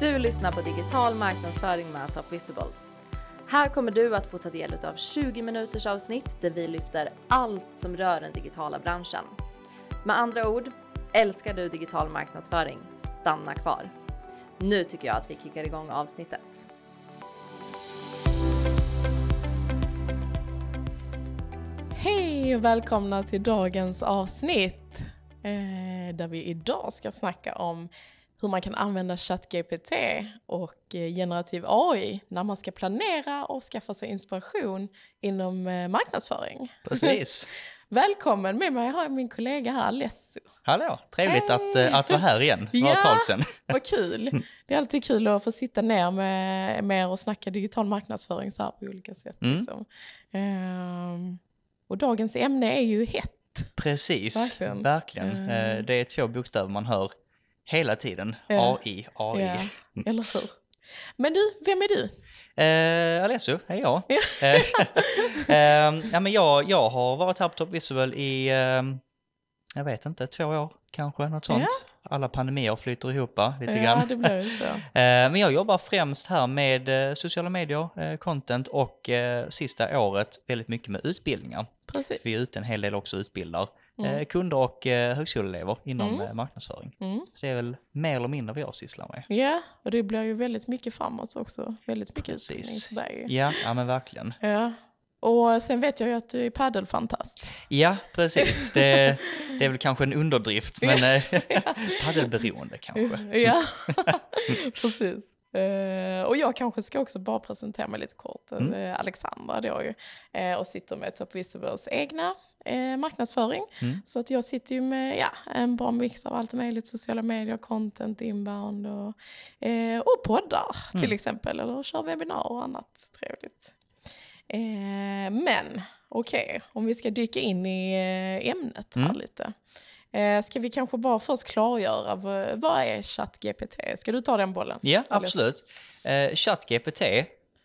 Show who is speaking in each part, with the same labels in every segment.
Speaker 1: Du lyssnar på digital marknadsföring med Top Visible. Här kommer du att få ta del av 20 minuters avsnitt där vi lyfter allt som rör den digitala branschen. Med andra ord, älskar du digital marknadsföring? Stanna kvar. Nu tycker jag att vi kickar igång avsnittet.
Speaker 2: Hej och välkomna till dagens avsnitt eh, där vi idag ska snacka om hur man kan använda ChatGPT och eh, generativ AI när man ska planera och skaffa sig inspiration inom eh, marknadsföring.
Speaker 3: Precis.
Speaker 2: Välkommen med mig har jag min kollega här, Lesso.
Speaker 3: Hallå, trevligt
Speaker 2: Hej.
Speaker 3: att, eh, att vara här igen. Det var ett
Speaker 2: Ja.
Speaker 3: tag sedan.
Speaker 2: Vad kul! Det är alltid kul att få sitta ner med, med er och snacka digital marknadsföring så här på olika sätt.
Speaker 3: Mm.
Speaker 2: Liksom. Ehm, och dagens ämne är ju hett.
Speaker 3: Precis,
Speaker 2: Verkligen.
Speaker 3: verkligen. Eh, Det är två bokstäver man hör hela tiden.
Speaker 2: Ja.
Speaker 3: AI, AI.
Speaker 2: Ja, eller hur? Men du, vem är du?
Speaker 3: Eh, Alessio är jag.
Speaker 2: Ja.
Speaker 3: Eh, eh, ja, men jag. Jag har varit här på Top Visual i, eh, jag vet inte, två år kanske, något sånt. Alla pandemier flyter ihop lite
Speaker 2: ja,
Speaker 3: grann.
Speaker 2: det blir så.
Speaker 3: Eh, Men jag jobbar främst här med eh, sociala medier, eh, content och sista året väldigt mycket med utbildningar.
Speaker 2: Precis.
Speaker 3: Vi är ute en hel del också utbildar
Speaker 2: Mm.
Speaker 3: eh, kunder och eh, högskoleelever inom
Speaker 2: Mm.
Speaker 3: eh, marknadsföring.
Speaker 2: Mm.
Speaker 3: Så det är väl mer eller mindre vad jag sysslar med.
Speaker 2: Ja, och det blir ju väldigt mycket framåt också. Väldigt mycket
Speaker 3: Precis.
Speaker 2: utbildning för.
Speaker 3: Ja, ja men verkligen.
Speaker 2: Ja. Och sen vet jag ju att du är paddelfantast.
Speaker 3: Ja, precis. Det, det är väl kanske en underdrift, men paddelberoende kanske.
Speaker 2: Ja, precis. Och jag kanske ska också bara presentera mig lite kort.
Speaker 3: Mm.
Speaker 2: Alexandra då ju. Och sitter med Top Visibles egna eh, marknadsföring.
Speaker 3: Mm.
Speaker 2: Så att jag sitter ju med ja, en bra mix av allt möjligt. Sociala medier, content, inbound och, eh, och poddar till
Speaker 3: Mm.
Speaker 2: exempel. Eller kör webbinar och annat trevligt. Eh, men okej, om vi ska dyka in i eh, ämnet här
Speaker 3: Mm.
Speaker 2: lite. Eh, ska vi kanske bara först klargöra vad, vad är ChatGPT? Ska du ta den bollen?
Speaker 3: Ja, absolut. Eh, ChatGPT,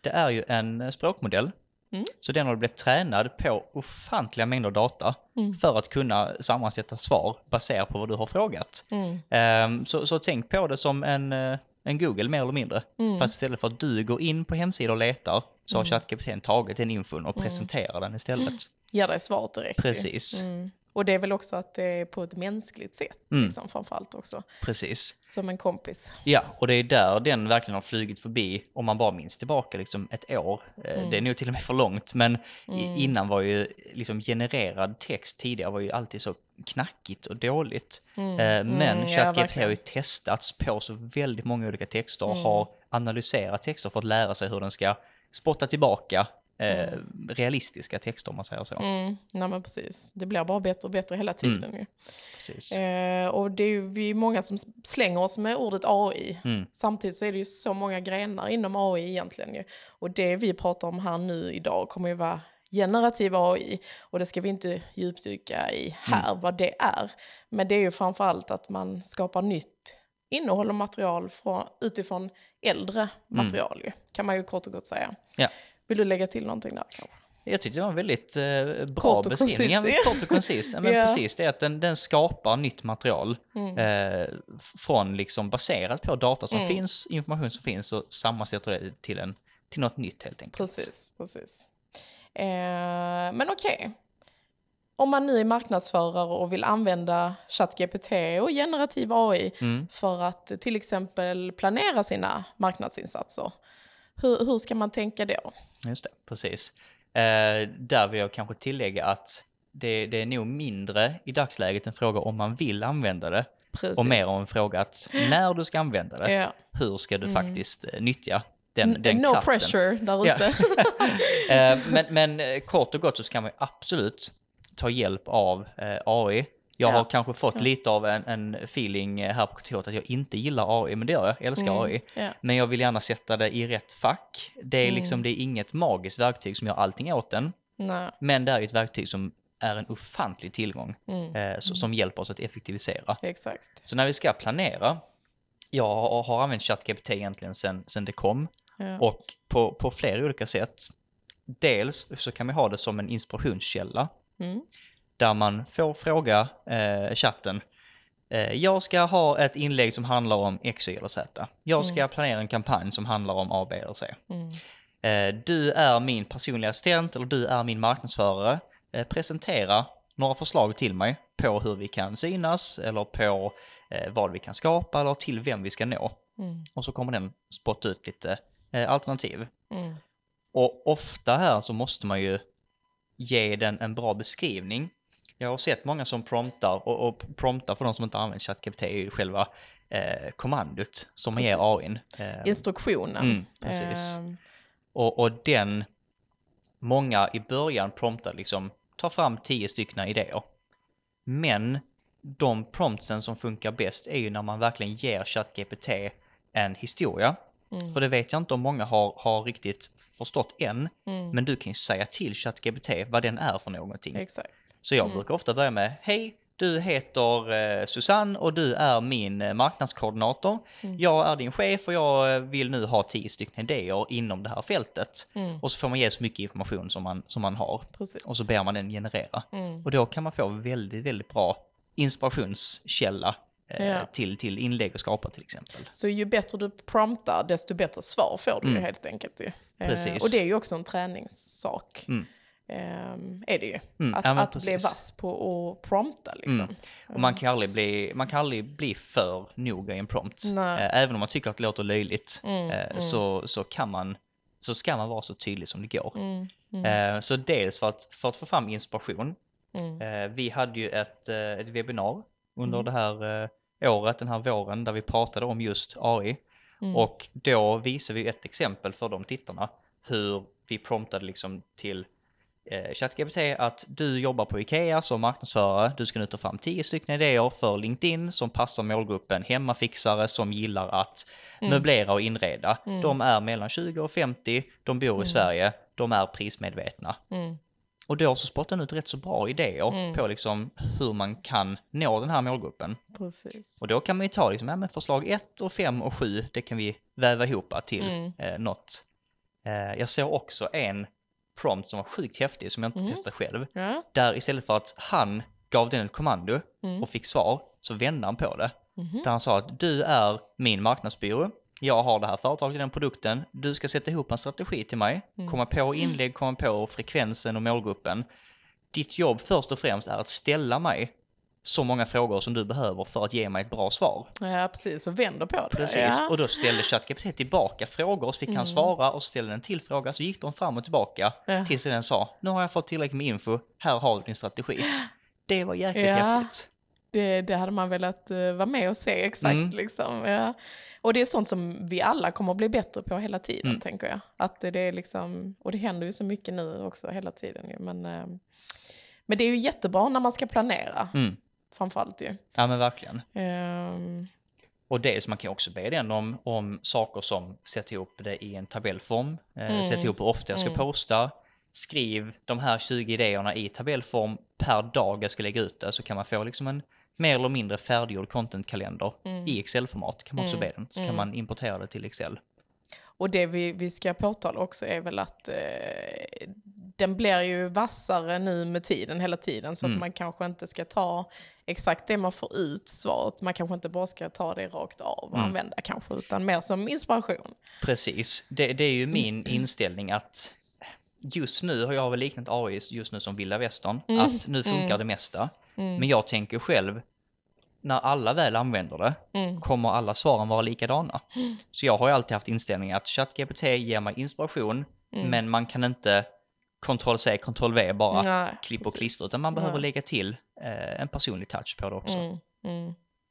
Speaker 3: det är ju en språkmodell.
Speaker 2: Mm.
Speaker 3: Så den har blivit tränad på ofantliga mängder data
Speaker 2: Mm.
Speaker 3: för att kunna sammansätta svar baserat på vad du har frågat. Ehm, så, så tänk på det som en, eh, en Google mer eller mindre.
Speaker 2: Mm.
Speaker 3: Fast istället för att du går in på hemsidor och letar så har ChatGPT tagit den infon och presenterar den istället.
Speaker 2: Ger dig svaret direkt.
Speaker 3: Precis,
Speaker 2: Mm. Och det är väl också att det är på ett mänskligt sätt,
Speaker 3: Mm.
Speaker 2: liksom, framförallt också.
Speaker 3: precis.
Speaker 2: Som en kompis.
Speaker 3: Ja, och det är där den verkligen har flugit förbi om man bara minns tillbaka liksom ett år. Eh,
Speaker 2: Mm.
Speaker 3: Det är nog till och med för långt, men
Speaker 2: Mm.
Speaker 3: innan var ju liksom genererad text tidigare var ju alltid så knackigt och dåligt.
Speaker 2: Mm.
Speaker 3: Eh, Men
Speaker 2: Mm, ja,
Speaker 3: ChatGPT har
Speaker 2: verkligen.
Speaker 3: ju testats på så väldigt många olika texter
Speaker 2: Mm.
Speaker 3: har analyserat texter för att lära sig hur den ska spotta tillbaka eh, realistiska texter om man säger så.
Speaker 2: Mm. Nej men precis. Det blir bara bättre och bättre hela tiden ju.
Speaker 3: Precis.
Speaker 2: Eh, och det är ju vi är många som slänger oss med ordet AI.
Speaker 3: Mm.
Speaker 2: Samtidigt så är det ju så många grenar inom AI egentligen ju. Och det vi pratar om här nu idag kommer ju vara generativ AI. Och det ska vi inte djupdyka i här vad det är. Men det är ju framförallt att man skapar nytt innehåll och material från, utifrån äldre material ju. Kan man ju kort och gott säga.
Speaker 3: Ja.
Speaker 2: Vill du lägga till någonting där kanske?
Speaker 3: Jag tyckte det var en väldigt eh, bra
Speaker 2: Kort
Speaker 3: beskrivning. Ja, kort och koncist. Ja, men
Speaker 2: Ja.
Speaker 3: precis, det är att den, den skapar nytt material
Speaker 2: Mm.
Speaker 3: eh, från liksom baserat på data som
Speaker 2: Mm.
Speaker 3: finns, information som finns och sammansätter det till, en, till något nytt helt enkelt.
Speaker 2: Precis, precis. Eh, men okej. Om man nu är marknadsförare och vill använda ChatGPT och generativ AI
Speaker 3: Mm.
Speaker 2: för att till exempel planera sina marknadsinsatser. Hur, hur ska man tänka då?
Speaker 3: Just det, precis. Eh, där vill jag kanske tillägga att det, det är nog mindre i dagsläget en fråga om man vill använda det
Speaker 2: Precis.
Speaker 3: och mer om en fråga att när du ska använda det,
Speaker 2: Ja.
Speaker 3: hur ska du
Speaker 2: Mm.
Speaker 3: faktiskt eh, nyttja den, den
Speaker 2: no
Speaker 3: kraften.
Speaker 2: pressure där
Speaker 3: Ja.
Speaker 2: ute.
Speaker 3: Eh, men, men eh, kort och gott så ska man absolut ta hjälp av AI. Jag
Speaker 2: Ja.
Speaker 3: har kanske fått lite av en, en feeling eh, här på kontoret att jag inte gillar AI, men det gör jag. Jag älskar
Speaker 2: Mm,
Speaker 3: AI. Men jag vill gärna sätta det i rätt fack. Det är
Speaker 2: Mm.
Speaker 3: liksom, det är inget magiskt verktyg som gör allting åt den,
Speaker 2: Nej.
Speaker 3: men det är ett verktyg som är en ofantlig tillgång
Speaker 2: Mm.
Speaker 3: eh, så, som hjälper oss att effektivisera.
Speaker 2: Exakt.
Speaker 3: Så när vi ska planera, jag har, har använt ChatGPT egentligen sen, sen det kom,
Speaker 2: Ja.
Speaker 3: och på, på flera olika sätt. Dels så kan vi ha det som en inspirationskälla
Speaker 2: Mm.
Speaker 3: Där man får fråga eh, chatten eh, jag ska ha ett inlägg som handlar om X, Y eller Z. Jag ska planera en kampanj som handlar om A, B eller C.
Speaker 2: Mm.
Speaker 3: Eh, du är min personliga assistent eller du är min marknadsförare. Eh, presentera några förslag till mig på hur vi kan synas eller på eh, vad vi kan skapa eller till vem vi ska nå.
Speaker 2: Mm.
Speaker 3: Och så kommer den spotta ut lite eh, alternativ.
Speaker 2: Mm.
Speaker 3: Och ofta här så måste man ju ge den en bra beskrivning. Jag har sett många som promptar, och, och promptar för de som inte använder ChatGPT är ju själva eh, kommandot som man ger AIn. Eh,
Speaker 2: Instruktionen.
Speaker 3: Mm, precis.
Speaker 2: Ehm,
Speaker 3: och, och den, många i början promptar liksom, ta fram tio stycken idéer. Men de promptsen som funkar bäst är ju när man verkligen ger ChatGPT en historia.
Speaker 2: Mm.
Speaker 3: För det vet jag inte om många har, har riktigt förstått än.
Speaker 2: Mm.
Speaker 3: Men du kan ju säga till ChatGPT vad den är för någonting.
Speaker 2: Exakt.
Speaker 3: Så jag
Speaker 2: Mm.
Speaker 3: brukar ofta börja med, hej, du heter eh, Susanne och du är min eh, marknadskoordinator.
Speaker 2: Mm.
Speaker 3: Jag är din chef och jag eh, vill nu ha tio stycken idéer inom det här fältet.
Speaker 2: Mm.
Speaker 3: Och så får man ge så mycket information som man, som man har.
Speaker 2: Precis.
Speaker 3: Och så ber man den generera.
Speaker 2: Mm.
Speaker 3: Och då kan man få väldigt, väldigt bra inspirationskälla
Speaker 2: Ja.
Speaker 3: till, till inlägg och skapa till exempel.
Speaker 2: Så ju bättre du promptar, desto bättre svar får du
Speaker 3: Mm.
Speaker 2: helt enkelt. Ju. Eh,
Speaker 3: Precis.
Speaker 2: och det är ju också en träningssak.
Speaker 3: Mm.
Speaker 2: Ehm, är det ju.
Speaker 3: Mm,
Speaker 2: Att,
Speaker 3: ja,
Speaker 2: att bli vass på att prompta liksom.
Speaker 3: Mm. Och man kan aldrig bli, man kan aldrig bli för noga i en prompt.
Speaker 2: Nej.
Speaker 3: Eh, Även om man tycker att det låter löjligt
Speaker 2: Mm,
Speaker 3: eh,
Speaker 2: mm.
Speaker 3: Så, så kan man, så ska man vara så tydlig som det går.
Speaker 2: Mm. Mm.
Speaker 3: Eh, Så dels för att, för att få fram inspiration. Eh, Vi hade ju ett, eh, ett webbinar under det här eh, året, den här våren, där vi pratade om just AI.
Speaker 2: Mm.
Speaker 3: Och då visade vi ett exempel för de tittarna hur vi promptade liksom till eh, ChatGPT att du jobbar på Ikea som marknadsförare, du ska nu ta fram 10 stycken idéer för LinkedIn som passar målgruppen hemmafixare som gillar att
Speaker 2: Mm.
Speaker 3: möblera och inreda.
Speaker 2: Mm.
Speaker 3: De är mellan 20 och 50, de bor i
Speaker 2: Mm.
Speaker 3: Sverige, de är prismedvetna.
Speaker 2: Mm.
Speaker 3: Och då så spottar den ut rätt så bra idéer
Speaker 2: Mm.
Speaker 3: på liksom hur man kan nå den här målgruppen.
Speaker 2: Precis.
Speaker 3: Och då kan man ju ta liksom, ja, men förslag 1 och 5 och 7, det kan vi väva ihop till
Speaker 2: Mm.
Speaker 3: eh, något. Eh, jag såg också en prompt som var sjukt häftig som jag inte
Speaker 2: Mm.
Speaker 3: testade själv.
Speaker 2: Ja.
Speaker 3: Där istället för att han gav den ett kommando
Speaker 2: Mm.
Speaker 3: och fick svar så vände han på det.
Speaker 2: Mhm.
Speaker 3: Där han sa att du är min marknadsbyrå. Jag har det här företaget, den produkten. Du ska sätta ihop en strategi till mig.
Speaker 2: Mm.
Speaker 3: Komma på inlägg, komma på frekvensen och målgruppen. Ditt jobb först och främst är att ställa mig så många frågor som du behöver för att ge mig ett bra svar.
Speaker 2: ja, precis. Och vänder på det.
Speaker 3: Precis,
Speaker 2: Ja.
Speaker 3: och då ställde ChatGPT tillbaka frågor, så fick
Speaker 2: Mm.
Speaker 3: han svara och ställde en till fråga, så gick de fram och tillbaka
Speaker 2: Ja.
Speaker 3: tills den sa, nu har jag fått tillräckligt med info, här har du din strategi. Det var jäkligt
Speaker 2: Ja.
Speaker 3: häftigt.
Speaker 2: Det, det hade man velat uh, vara med och se exakt.
Speaker 3: Mm.
Speaker 2: Liksom. Ja. Och det är sånt som vi alla kommer att bli bättre på hela tiden,
Speaker 3: Mm.
Speaker 2: tänker jag. Att det, det är liksom, och det händer ju så mycket nu också hela tiden. Ju. Men, eh, men det är ju jättebra när man ska planera,
Speaker 3: Mm.
Speaker 2: framförallt ju.
Speaker 3: Ja men verkligen.
Speaker 2: Ehm,
Speaker 3: Och dels man kan också be den om, om saker som sätt ihop det i en tabellform, eh,
Speaker 2: Mm.
Speaker 3: sätt ihop hur ofta jag ska
Speaker 2: Mm.
Speaker 3: posta, skriv de här 20 idéerna i tabellform per dag jag ska lägga ut det, så kan man få liksom en mer eller mindre färdiggjord contentkalender
Speaker 2: Mm.
Speaker 3: i Excel-format, kan man också
Speaker 2: Mm.
Speaker 3: be den, så
Speaker 2: Mm.
Speaker 3: kan man importera det till Excel.
Speaker 2: Och det vi, vi ska påtala också är väl att eh, den blir ju vassare nu med tiden, hela tiden. Så
Speaker 3: Mm.
Speaker 2: att man kanske inte ska ta exakt det man får ut svaret. Man kanske inte bara ska ta det rakt av och
Speaker 3: Mm.
Speaker 2: använda kanske, utan mer som inspiration.
Speaker 3: Precis, det, det är ju min
Speaker 2: Mm.
Speaker 3: inställning att just nu har jag väl liknat AI just nu som vilda västern,
Speaker 2: Mm.
Speaker 3: att nu funkar
Speaker 2: Mm.
Speaker 3: det mesta.
Speaker 2: Mm.
Speaker 3: Men jag tänker själv, när alla väl använder det,
Speaker 2: Mm.
Speaker 3: kommer alla svaren vara likadana. Så jag har ju alltid haft inställningen att ChatGPT ger mig inspiration,
Speaker 2: Mm.
Speaker 3: men man kan inte Ctrl-C, Ctrl-V bara
Speaker 2: Nej,
Speaker 3: klipp och
Speaker 2: precis.
Speaker 3: klistra, utan man behöver
Speaker 2: Nej.
Speaker 3: lägga till eh, en personlig touch på det också.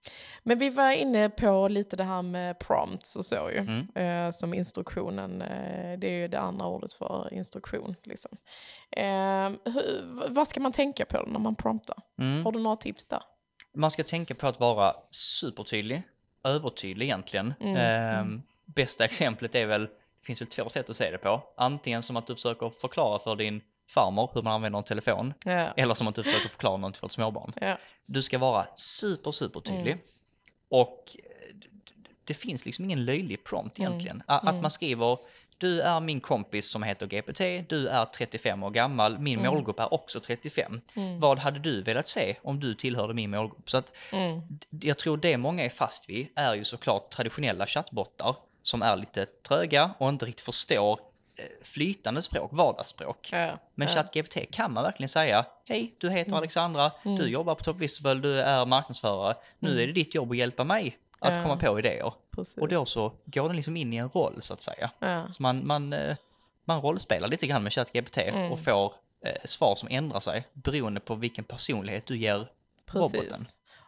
Speaker 2: Mm, mm. Men vi var inne på lite det här med prompts och så ju.
Speaker 3: Mm.
Speaker 2: Eh, som instruktionen, eh, det är ju det andra ordet för instruktion. Liksom. Eh, hur, vad ska man tänka på när man promptar?
Speaker 3: Mm.
Speaker 2: Har du några tips där?
Speaker 3: Man ska tänka på att vara supertydlig, övertydlig egentligen.
Speaker 2: Mm,
Speaker 3: Ehm, Bästa exemplet är väl, det finns väl två sätt att se det på. Antingen som att du försöker förklara för din farmor hur man använder en telefon,
Speaker 2: Ja.
Speaker 3: eller som att du försöker förklara något för ett småbarn.
Speaker 2: Ja.
Speaker 3: Du ska vara super, super tydlig.
Speaker 2: Mm.
Speaker 3: Och eh, det finns liksom ingen löjlig prompt
Speaker 2: Mm.
Speaker 3: egentligen. A- Att
Speaker 2: Mm.
Speaker 3: man skriver du är min kompis som heter GPT, du är 35 år gammal, min
Speaker 2: Mm.
Speaker 3: målgrupp är också 35.
Speaker 2: Mm.
Speaker 3: Vad hade du velat se om du tillhörde min målgrupp? Så att
Speaker 2: Mm.
Speaker 3: jag tror det många är fast vid är ju såklart traditionella chattbottar som är lite tröga och inte riktigt förstår flytande språk, vardagsspråk.
Speaker 2: Ja,
Speaker 3: Men
Speaker 2: ja.
Speaker 3: ChatGPT kan man verkligen säga, hej, du heter
Speaker 2: Mm.
Speaker 3: Alexandra, du
Speaker 2: Mm.
Speaker 3: jobbar på Top Visible, du är marknadsförare, nu
Speaker 2: Mm.
Speaker 3: är det ditt jobb att hjälpa mig att
Speaker 2: Ja.
Speaker 3: komma på idéer.
Speaker 2: Precis.
Speaker 3: Och då så går den liksom in i en roll så att säga. Så man, man, eh, man rollspelar lite grann med ChatGPT
Speaker 2: Mm.
Speaker 3: och får eh, svar som ändrar sig beroende på vilken personlighet du ger roboten.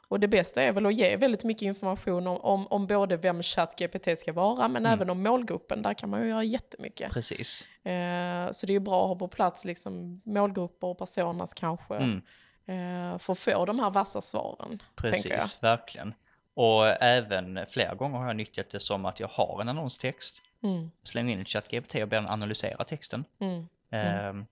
Speaker 2: Och det bästa är väl att ge väldigt mycket information om, om, om både vem ChatGPT ska vara men
Speaker 3: Mm.
Speaker 2: även om målgruppen. Där kan man ju göra jättemycket.
Speaker 3: Precis.
Speaker 2: Eh, så det är ju bra att ha på plats liksom, målgrupper och personas kanske.
Speaker 3: Mm.
Speaker 2: Eh, för att få de här vassa svaren.
Speaker 3: Precis, verkligen. Och även flera gånger har jag nyttjat det som att jag har en annonstext,
Speaker 2: Mm,
Speaker 3: slänger in ett ChatGPT och ber den analysera texten.
Speaker 2: mm,
Speaker 3: Ehm,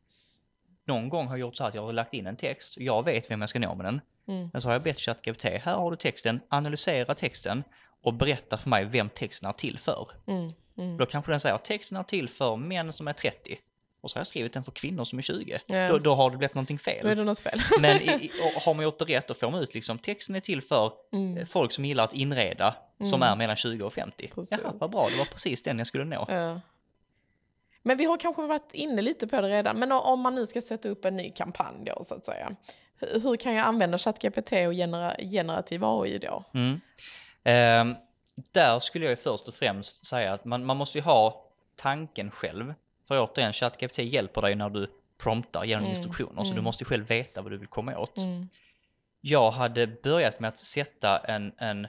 Speaker 3: någon gång har jag gjort så här att jag har lagt in en text, jag vet vem jag ska nå med den.
Speaker 2: Mm,
Speaker 3: Men så har jag bett ChatGPT, här har du texten, analysera texten och berätta för mig vem texten är till för.
Speaker 2: mm, mm.
Speaker 3: Då kanske den säger texten är till för män som är 30. Och så har jag skrivit den för kvinnor som är 20.
Speaker 2: Ja.
Speaker 3: Då, då har det blivit någonting
Speaker 2: Då är
Speaker 3: fel.
Speaker 2: det något fel.
Speaker 3: Men i, i, har man gjort det rätt då får man ut liksom texten är till för
Speaker 2: Mm,
Speaker 3: eh, folk som gillar att inreda som
Speaker 2: Mm.
Speaker 3: är mellan 20 och 50.
Speaker 2: Precis.
Speaker 3: Jaha, vad bra, det var precis den jag skulle nå.
Speaker 2: ja. Men vi har kanske varit inne lite på det redan. Men om man nu ska sätta upp en ny kampanj då så att säga. Hur, hur kan jag använda ChatGPT och genera, generativ AI då?
Speaker 3: Mm. Ehm, där skulle jag ju först och främst säga att man, man måste ju ha tanken själv. För återigen, ChatGPT hjälper dig när du promptar genom
Speaker 2: Mm,
Speaker 3: instruktioner, så
Speaker 2: mm.
Speaker 3: du måste ju själv veta vad du vill komma åt.
Speaker 2: Mm,
Speaker 3: Jag hade börjat med att sätta en, en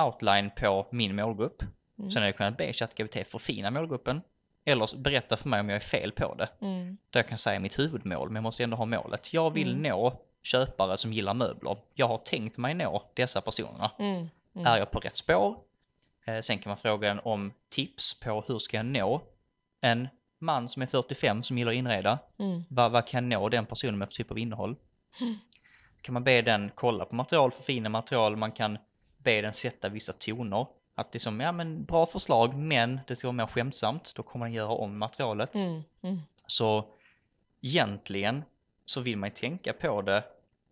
Speaker 3: outline på min målgrupp.
Speaker 2: Mm.
Speaker 3: Sen hade jag kunnat be ChatGPT förfina målgruppen. Eller berätta för mig om jag är fel på det.
Speaker 2: mm,
Speaker 3: Där jag kan säga mitt huvudmål, men jag måste ändå ha målet. Jag vill
Speaker 2: Mm.
Speaker 3: nå köpare som gillar möbler. Jag har tänkt mig nå dessa personerna.
Speaker 2: mm, mm.
Speaker 3: Är jag på rätt spår? Eh, sen kan man fråga om tips på hur ska jag nå en man som är 45 som gillar att inreda.
Speaker 2: Mm,
Speaker 3: Vad, vad kan jag nå den personen med för typ av innehåll? Kan man be den kolla på material, förfina material, man kan be den sätta vissa toner. Att det är som, ja men bra förslag, men det ska vara mer skämtsamt. Då kommer den göra om materialet.
Speaker 2: mm, mm,
Speaker 3: Så egentligen så vill man ju tänka på det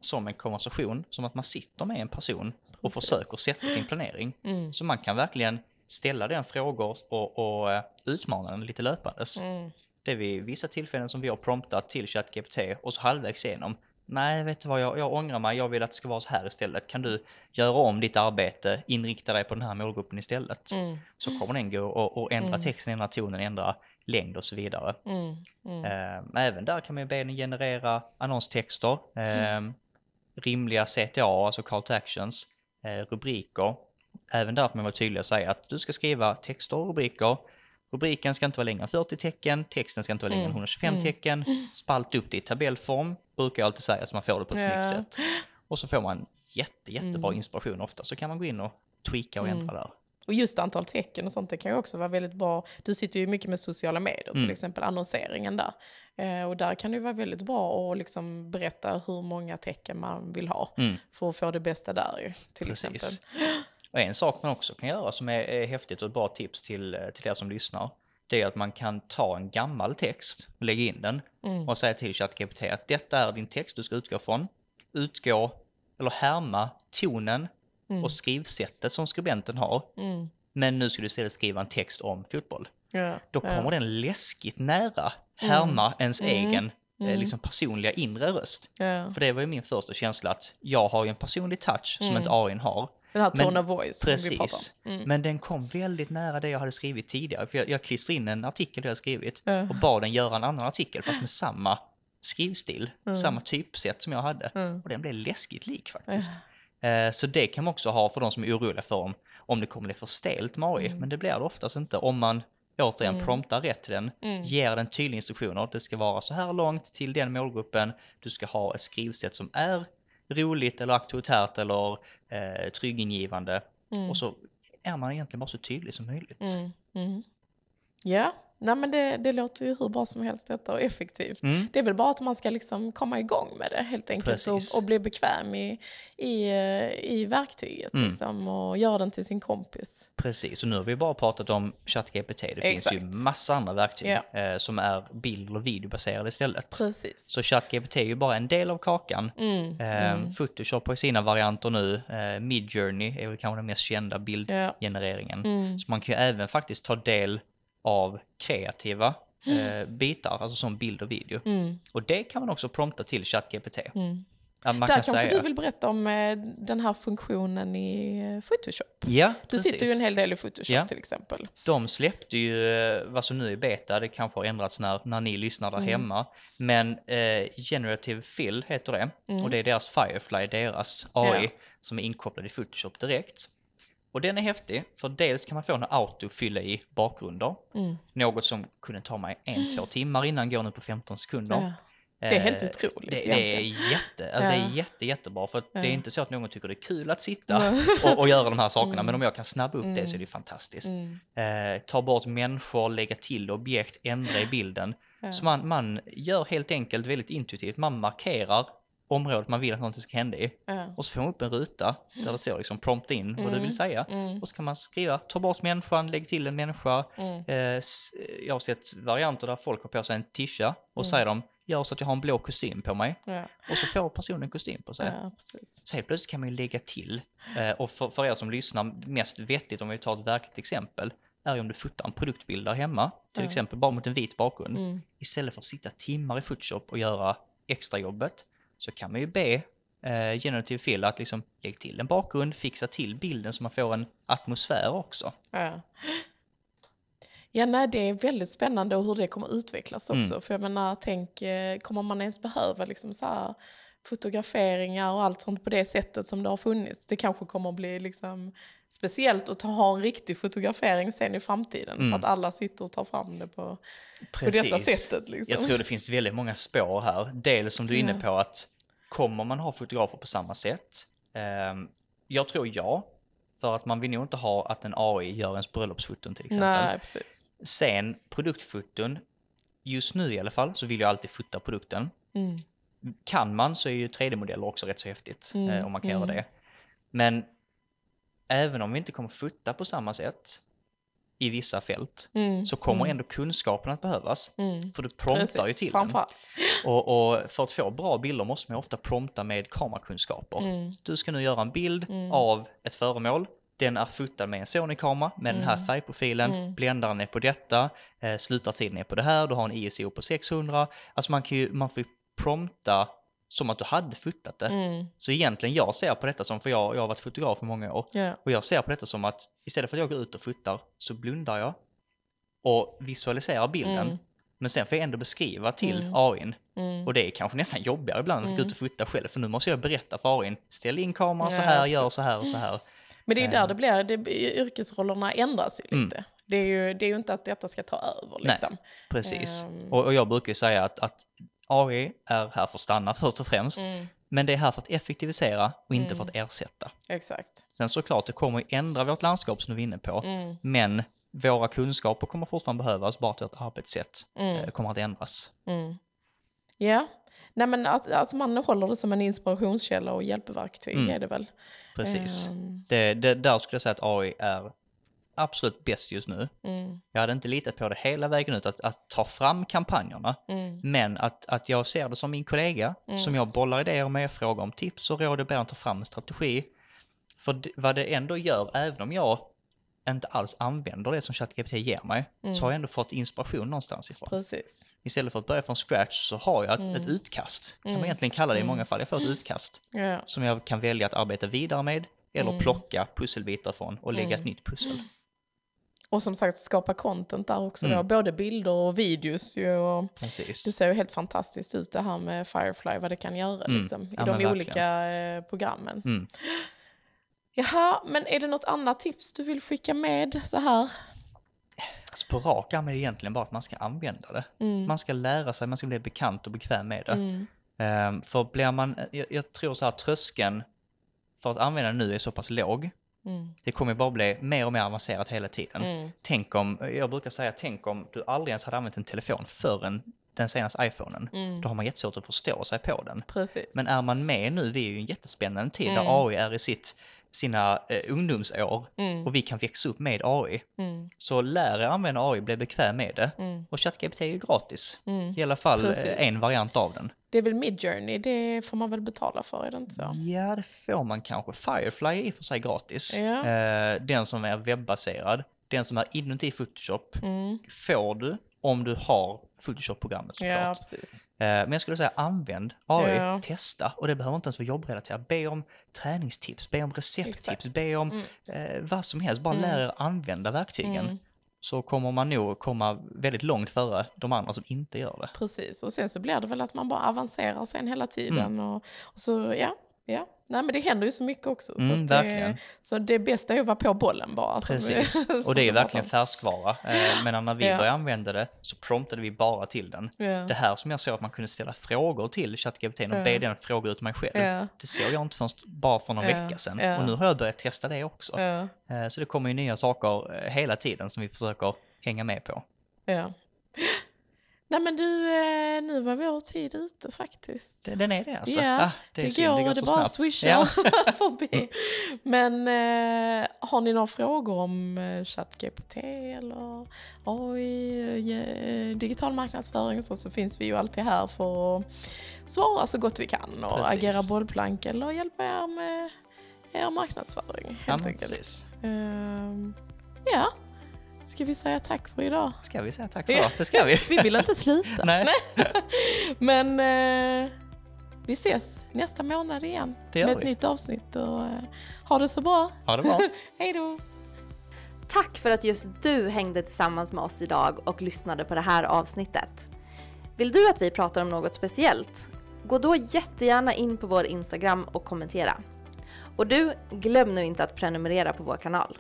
Speaker 3: som en konversation, som att man sitter med en person och
Speaker 2: Precis.
Speaker 3: försöker sätta sin planering.
Speaker 2: mm,
Speaker 3: Så man kan verkligen ställa den frågor och, och eh, utmana den lite löpandes.
Speaker 2: mm.
Speaker 3: Det är vid vissa tillfällen som vi har promptat till ChatGPT och så halvvägs igenom. Nej, vet du vad, jag, jag ångrar mig, jag vill att det ska vara så här istället. Kan du göra om ditt arbete, inrikta dig på den här målgruppen istället?
Speaker 2: Mm,
Speaker 3: Så kommer den gå och, och ändra
Speaker 2: Mm.
Speaker 3: texten, ändra tonen, ändra längd och så vidare.
Speaker 2: mm, mm.
Speaker 3: Eh, även där kan man be den generera annonstexter, eh, rimliga CTA, alltså call to actions, eh, rubriker. Även där får man vara tydlig och säga att du ska skriva texter och rubriker. Rubriken ska inte vara längre än 40 tecken, texten ska inte vara längre än
Speaker 2: Mm.
Speaker 3: 125
Speaker 2: Mm.
Speaker 3: tecken. Spalt upp det i tabellform, brukar jag alltid säga så man får det på ett
Speaker 2: Ja.
Speaker 3: snyggt sätt. Och så får man jätte, jättebra
Speaker 2: Mm.
Speaker 3: inspiration ofta, så kan man gå in och tweaka och
Speaker 2: Mm.
Speaker 3: ändra där.
Speaker 2: Och just antal tecken och sånt, det kan ju också vara väldigt bra. Du sitter ju mycket med sociala medier, till
Speaker 3: Mm.
Speaker 2: exempel annonseringen där. Eh, och där kan det ju vara väldigt bra att liksom berätta hur många tecken man vill ha
Speaker 3: Mm.
Speaker 2: för att få det bästa där ju, till
Speaker 3: Precis.
Speaker 2: exempel.
Speaker 3: Och en sak man också kan göra som är, är häftigt och ett bra tips till, till er som lyssnar, det är att man kan ta en gammal text lägga in den
Speaker 2: Mm.
Speaker 3: och säga till ChatGPT att detta är din text du ska utgå från. Utgå, eller härma tonen
Speaker 2: Mm.
Speaker 3: och skrivsättet som skribenten har.
Speaker 2: Mm.
Speaker 3: Men nu ska du istället skriva en text om fotboll.
Speaker 2: Ja,
Speaker 3: Då
Speaker 2: ja.
Speaker 3: kommer den läskigt nära härma ens
Speaker 2: Mm.
Speaker 3: egen eh,
Speaker 2: Mm.
Speaker 3: liksom personliga inre röst.
Speaker 2: Ja.
Speaker 3: För det var ju min första känsla att jag har ju en personlig touch som
Speaker 2: Mm.
Speaker 3: inte AI har.
Speaker 2: Den här tone of voice
Speaker 3: Precis.
Speaker 2: Mm.
Speaker 3: Men den kom väldigt nära det jag hade skrivit tidigare. För jag, jag klistrade in en artikel jag skrivit
Speaker 2: Ja.
Speaker 3: och bad den göra en annan artikel fast med samma skrivstil,
Speaker 2: Mm.
Speaker 3: samma typsätt som jag hade.
Speaker 2: Mm.
Speaker 3: Och den blev läskigt lik faktiskt. Eh, så det kan man också ha för de som är oroliga för om, om det kommer bli för stelt med AI.
Speaker 2: Mm.
Speaker 3: Men det blir det oftast inte om man återigen
Speaker 2: Mm.
Speaker 3: promptar rätt till den,
Speaker 2: Mm.
Speaker 3: ger den tydliga instruktioner. Det ska vara så här långt till den målgruppen. Du ska ha ett skrivsätt som är roligt eller auktoritärt eller eh, tryggingivande.
Speaker 2: Mm.
Speaker 3: Och så är man egentligen bara så tydlig som möjligt.
Speaker 2: Mm. Mm. Ja, Nej men det, det låter ju hur bra som helst detta och effektivt.
Speaker 3: Mm.
Speaker 2: Det är väl bara att man ska liksom komma igång med det helt enkelt och, och bli bekväm i, i, eh, i verktyget
Speaker 3: Mm.
Speaker 2: liksom, och göra den till sin kompis.
Speaker 3: Precis, och nu har vi bara pratat om ChatGPT. Det finns ju
Speaker 2: Exakt.
Speaker 3: massa andra verktyg
Speaker 2: Ja.
Speaker 3: eh, som är bild och videobaserade istället.
Speaker 2: Precis.
Speaker 3: Så ChatGPT är ju bara en del av kakan.
Speaker 2: Mm.
Speaker 3: Eh. Photoshop har sina varianter nu. Eh, Midjourney är väl kanske den mest kända
Speaker 2: Ja.
Speaker 3: bildgenereringen.
Speaker 2: Mm.
Speaker 3: Så man kan ju även faktiskt ta del av kreativa eh, bitar, alltså som bild och video.
Speaker 2: Mm.
Speaker 3: Och det kan man också prompta till ChatGPT.
Speaker 2: Mm.
Speaker 3: Att man
Speaker 2: Där
Speaker 3: kan
Speaker 2: kanske
Speaker 3: säga,
Speaker 2: du vill berätta om eh, den här funktionen i eh, Photoshop.
Speaker 3: Ja,
Speaker 2: Du
Speaker 3: precis.
Speaker 2: sitter ju en hel del i Photoshop
Speaker 3: Ja.
Speaker 2: till exempel.
Speaker 3: De släppte ju eh, vad som nu är beta, det kanske har ändrats när, när ni lyssnar där
Speaker 2: Mm.
Speaker 3: hemma. Men eh, Generative Fill heter det
Speaker 2: Mm.
Speaker 3: och det är deras Firefly, deras AI
Speaker 2: Ja.
Speaker 3: som är inkopplad i Photoshop direkt. Och den är häftig, för dels kan man få en auto fylla i bakgrunder.
Speaker 2: Mm.
Speaker 3: Något som kunde ta mig en, två timmar innan går nu på 15 sekunder.
Speaker 2: Ja. Det är helt
Speaker 3: Eh,
Speaker 2: otroligt
Speaker 3: Det, det är jätte, alltså det är
Speaker 2: Ja.
Speaker 3: jätte, jättebra för att det är
Speaker 2: Ja.
Speaker 3: inte så att någon tycker det är kul att sitta och, och göra de här sakerna,
Speaker 2: Mm.
Speaker 3: men om jag kan snabba upp det så är
Speaker 2: Mm.
Speaker 3: det fantastiskt.
Speaker 2: Mm.
Speaker 3: Eh, ta bort människor, lägga till objekt, ändra i bilden.
Speaker 2: Ja.
Speaker 3: Så man, man gör helt enkelt väldigt intuitivt, man markerar området man vill att någonting ska hända i.
Speaker 2: Ja.
Speaker 3: Och så får man upp en ruta där det står liksom prompta in vad du
Speaker 2: Mm.
Speaker 3: vill säga.
Speaker 2: Mm.
Speaker 3: Och så kan man skriva, ta bort människan, lägg till en människa.
Speaker 2: Mm.
Speaker 3: Eh, s- jag har sett varianter där folk har på sig en tisha och
Speaker 2: Mm.
Speaker 3: säger de, gör så att jag har en blå kostym på mig.
Speaker 2: Ja.
Speaker 3: Och så får personen en kostym på sig.
Speaker 2: ja.
Speaker 3: Så helt plötsligt kan man ju lägga till. Eh, och för, för er som lyssnar, mest vettigt om vi tar ett verkligt exempel, är ju om du fotar en produktbild där hemma, till
Speaker 2: Ja.
Speaker 3: exempel bara mot en vit bakgrund.
Speaker 2: Mm.
Speaker 3: Istället för att sitta timmar i Photoshop och göra extrajobbet, så kan man ju be eh, Generative Fill att liksom lägga till en bakgrund, fixa till bilden så man får en atmosfär också.
Speaker 2: Ja. Ja, nej, det är väldigt spännande och hur det kommer utvecklas också.
Speaker 3: Mm.
Speaker 2: För jag menar, tänk, eh, kommer man ens behöva liksom så här fotograferingar och allt sånt på det sättet som det har funnits? Det kanske kommer att bli liksom speciellt att ta, ha en riktig fotografering sen i framtiden.
Speaker 3: Mm.
Speaker 2: För att alla sitter och tar fram det på, på detta sättet. Liksom.
Speaker 3: Jag tror det finns väldigt många spår här. Dels som du är inne på att kommer man ha fotografer på samma sätt? Ehm, jag tror ja. För att man vill nog inte ha att en AI gör ens bröllopsfoton till exempel.
Speaker 2: Nej, precis.
Speaker 3: Sen produktfoton, just nu i alla fall, så vill jag alltid fota produkten.
Speaker 2: Mm.
Speaker 3: Kan man så är ju 3D-modeller också rätt så häftigt
Speaker 2: Mm,
Speaker 3: eh, om man kan
Speaker 2: mm.
Speaker 3: göra det. Men även om vi inte kommer fota på samma sätt i vissa fält
Speaker 2: Mm.
Speaker 3: så kommer
Speaker 2: mm.
Speaker 3: ändå kunskapen att behövas.
Speaker 2: Mm.
Speaker 3: För du promptar ju
Speaker 2: Precis,
Speaker 3: till den. Och, och för att få bra bilder måste man ofta prompta med kamerakunskaper.
Speaker 2: Mm.
Speaker 3: Du ska nu göra en bild
Speaker 2: Mm.
Speaker 3: av ett föremål. Den är fotad med en Sony-kamera med den här
Speaker 2: Mm.
Speaker 3: färgprofilen.
Speaker 2: Mm.
Speaker 3: Bländaren är på detta. Eh, slutartiden är på det här. Du har en ISO på 600. Alltså man, kan ju, man får ju prompta som att du hade fotat det.
Speaker 2: Mm.
Speaker 3: Så egentligen jag ser på detta som, för jag, jag har varit fotograf i många år.
Speaker 2: Ja.
Speaker 3: Och jag ser på detta som att istället för att jag går ut och fotar så blundar jag och visualiserar bilden.
Speaker 2: Mm.
Speaker 3: Men sen får jag ändå beskriva till
Speaker 2: Mm.
Speaker 3: AIn.
Speaker 2: Mm.
Speaker 3: Och det är kanske nästan jobbigare ibland att gå
Speaker 2: Mm.
Speaker 3: ut och fota själv. För nu måste jag berätta för AIn, ställ in kameran så här, gör så här och så här.
Speaker 2: Men det är där
Speaker 3: Eh.
Speaker 2: det blir, det, yrkesrollerna ändras ju
Speaker 3: Mm.
Speaker 2: lite. Det, är ju, det är ju inte att detta ska ta över
Speaker 3: Nej.
Speaker 2: liksom.
Speaker 3: Precis.
Speaker 2: Ehm.
Speaker 3: Och, och jag brukar ju säga att, att AI är här för att stanna först och främst.
Speaker 2: Mm,
Speaker 3: Men det är här för att effektivisera och inte
Speaker 2: Mm.
Speaker 3: för att ersätta.
Speaker 2: exakt.
Speaker 3: Sen såklart, det kommer ju ändra vårt landskap som du var inne på.
Speaker 2: Mm,
Speaker 3: Men våra kunskaper kommer fortfarande behövas, bara att vårt arbetssätt
Speaker 2: mm,
Speaker 3: eh, kommer att ändras.
Speaker 2: mm. Ja, nej men att, att man håller det som en inspirationskälla och hjälpverktyg
Speaker 3: Mm.
Speaker 2: är det väl.
Speaker 3: Precis.
Speaker 2: Ehm,
Speaker 3: Det, det, där skulle jag säga att AI är absolut bäst just nu.
Speaker 2: mm,
Speaker 3: Jag hade inte litat på det hela vägen ut att, att ta fram kampanjerna,
Speaker 2: mm,
Speaker 3: men att, att jag ser det som min kollega,
Speaker 2: Mm.
Speaker 3: som jag bollar idéer med, frågar om tips och råd och ber han ta fram en strategi. För det, vad det ändå gör, även om jag inte alls använder det som ChatGPT ger mig,
Speaker 2: Mm.
Speaker 3: så har jag ändå fått inspiration någonstans ifrån.
Speaker 2: precis.
Speaker 3: Istället för att börja från scratch så har jag ett,
Speaker 2: Mm.
Speaker 3: ett utkast, kan
Speaker 2: Mm.
Speaker 3: man egentligen kalla det i
Speaker 2: Mm.
Speaker 3: många fall. Jag får ett utkast
Speaker 2: Ja.
Speaker 3: som jag kan välja att arbeta vidare med, eller
Speaker 2: Mm.
Speaker 3: plocka pusselbitar från och lägga
Speaker 2: Mm.
Speaker 3: ett nytt pussel.
Speaker 2: Och som sagt skapa content där också
Speaker 3: Mm.
Speaker 2: då, både bilder och videos ju. Och
Speaker 3: Precis.
Speaker 2: det ser ju helt fantastiskt ut det här med Firefly, vad det kan göra
Speaker 3: Mm.
Speaker 2: liksom, i
Speaker 3: Ja,
Speaker 2: de
Speaker 3: verkligen.
Speaker 2: olika eh, programmen.
Speaker 3: Mm.
Speaker 2: Jaha, men är det något annat tips du vill skicka med så här?
Speaker 3: Alltså på rak arm är det egentligen bara att man ska använda det.
Speaker 2: Mm.
Speaker 3: Man ska lära sig, man ska bli bekant och bekväm med det.
Speaker 2: Mm.
Speaker 3: Ehm, för blir man, jag, jag tror så här tröskeln för att använda det nu är så pass låg.
Speaker 2: Mm.
Speaker 3: Det kommer bara bli mer och mer avancerat hela tiden.
Speaker 2: Mm.
Speaker 3: Tänk om, jag brukar säga, tänk om du aldrig ens hade använt en telefon förrän den senaste iPhonen.
Speaker 2: Mm.
Speaker 3: Då har man jättesvårt att förstå sig på den.
Speaker 2: Precis.
Speaker 3: Men är man med nu, vi är ju i en jättespännande tid
Speaker 2: Mm.
Speaker 3: där AI är i sitt, sina eh, ungdomsår
Speaker 2: Mm.
Speaker 3: och vi kan växa upp med AI.
Speaker 2: Mm.
Speaker 3: Så lär er använda AI, bli bekväm med det.
Speaker 2: Mm.
Speaker 3: Och ChatGPT är ju gratis.
Speaker 2: Mm.
Speaker 3: I alla fall eh,
Speaker 2: Precis.
Speaker 3: en variant av den.
Speaker 2: Det är väl Midjourney, det får man väl betala för, är det inte så?
Speaker 3: Ja, det får man kanske. Firefly är i och för sig gratis.
Speaker 2: Ja.
Speaker 3: Eh, den som är webbaserad, den som är inuti Photoshop,
Speaker 2: Mm.
Speaker 3: får du om du har Photoshop-programmet såklart.
Speaker 2: Ja.
Speaker 3: Eh, Men jag skulle säga använd AI,
Speaker 2: Ja.
Speaker 3: testa och det behöver inte ens vara jobbrelaterat. Be om träningstips, be om recepttips,
Speaker 2: Exakt.
Speaker 3: be om
Speaker 2: Mm.
Speaker 3: eh, vad som helst. Bara
Speaker 2: Mm.
Speaker 3: lär er använda verktygen.
Speaker 2: Mm.
Speaker 3: Så kommer man nog komma väldigt långt före de andra som inte gör det.
Speaker 2: Precis, och sen så blir det väl att man bara avancerar sen hela tiden.
Speaker 3: Mm.
Speaker 2: Och, och så, ja, ja. Nej men det händer ju så mycket också. så,
Speaker 3: Mm,
Speaker 2: det, så det bästa är att vara på bollen bara. vi-
Speaker 3: Precis,
Speaker 2: som
Speaker 3: och det är
Speaker 2: vi
Speaker 3: verkligen färskvara. Eh, Men när vi
Speaker 2: Ja.
Speaker 3: började använda det så promptade vi bara till den.
Speaker 2: Ja.
Speaker 3: Det här som jag såg att man kunde ställa frågor till ChatGPT och
Speaker 2: Ja.
Speaker 3: be den fråga ut mig själv.
Speaker 2: Ja.
Speaker 3: Det såg jag inte förrän bara för någon vecka sedan. Och nu har jag börjat testa det också. Eh, Så det kommer ju nya saker eh, hela tiden som vi försöker hänga med på.
Speaker 2: ja. Nej men du, eh, nu var vår tid ute faktiskt.
Speaker 3: Det- Den är det alltså?
Speaker 2: Ja,
Speaker 3: Ah,
Speaker 2: det,
Speaker 3: är synd,
Speaker 2: går, det,
Speaker 3: så
Speaker 2: bara
Speaker 3: snabbt.
Speaker 2: swishar
Speaker 3: Ja.
Speaker 2: förbi. Men eh, har ni några frågor om eh, ChatGPT eller AI, eh, digital marknadsföring så, så finns vi ju alltid här för att svara så gott vi kan och
Speaker 3: Precis.
Speaker 2: agera bollplank eller hjälpa er med er marknadsföring
Speaker 3: Ja,
Speaker 2: helt
Speaker 3: men
Speaker 2: enkelt.
Speaker 3: precis.
Speaker 2: Ehm, ja, ska vi säga tack för idag?
Speaker 3: Ska vi säga tack för det? Det ska vi.
Speaker 2: Vi vill inte sluta.
Speaker 3: Nej,
Speaker 2: Men eh, vi ses nästa månad igen
Speaker 3: Det gör
Speaker 2: med ett
Speaker 3: vi.
Speaker 2: nytt avsnitt. Och, eh, ha det så bra.
Speaker 3: ha det bra.
Speaker 2: Hej då!
Speaker 1: Tack för att just du hängde tillsammans med oss idag och lyssnade på det här avsnittet. Vill du att vi pratar om något speciellt? Gå då jättegärna in på vår Instagram och kommentera. Och du, glöm nu inte att prenumerera på vår kanal.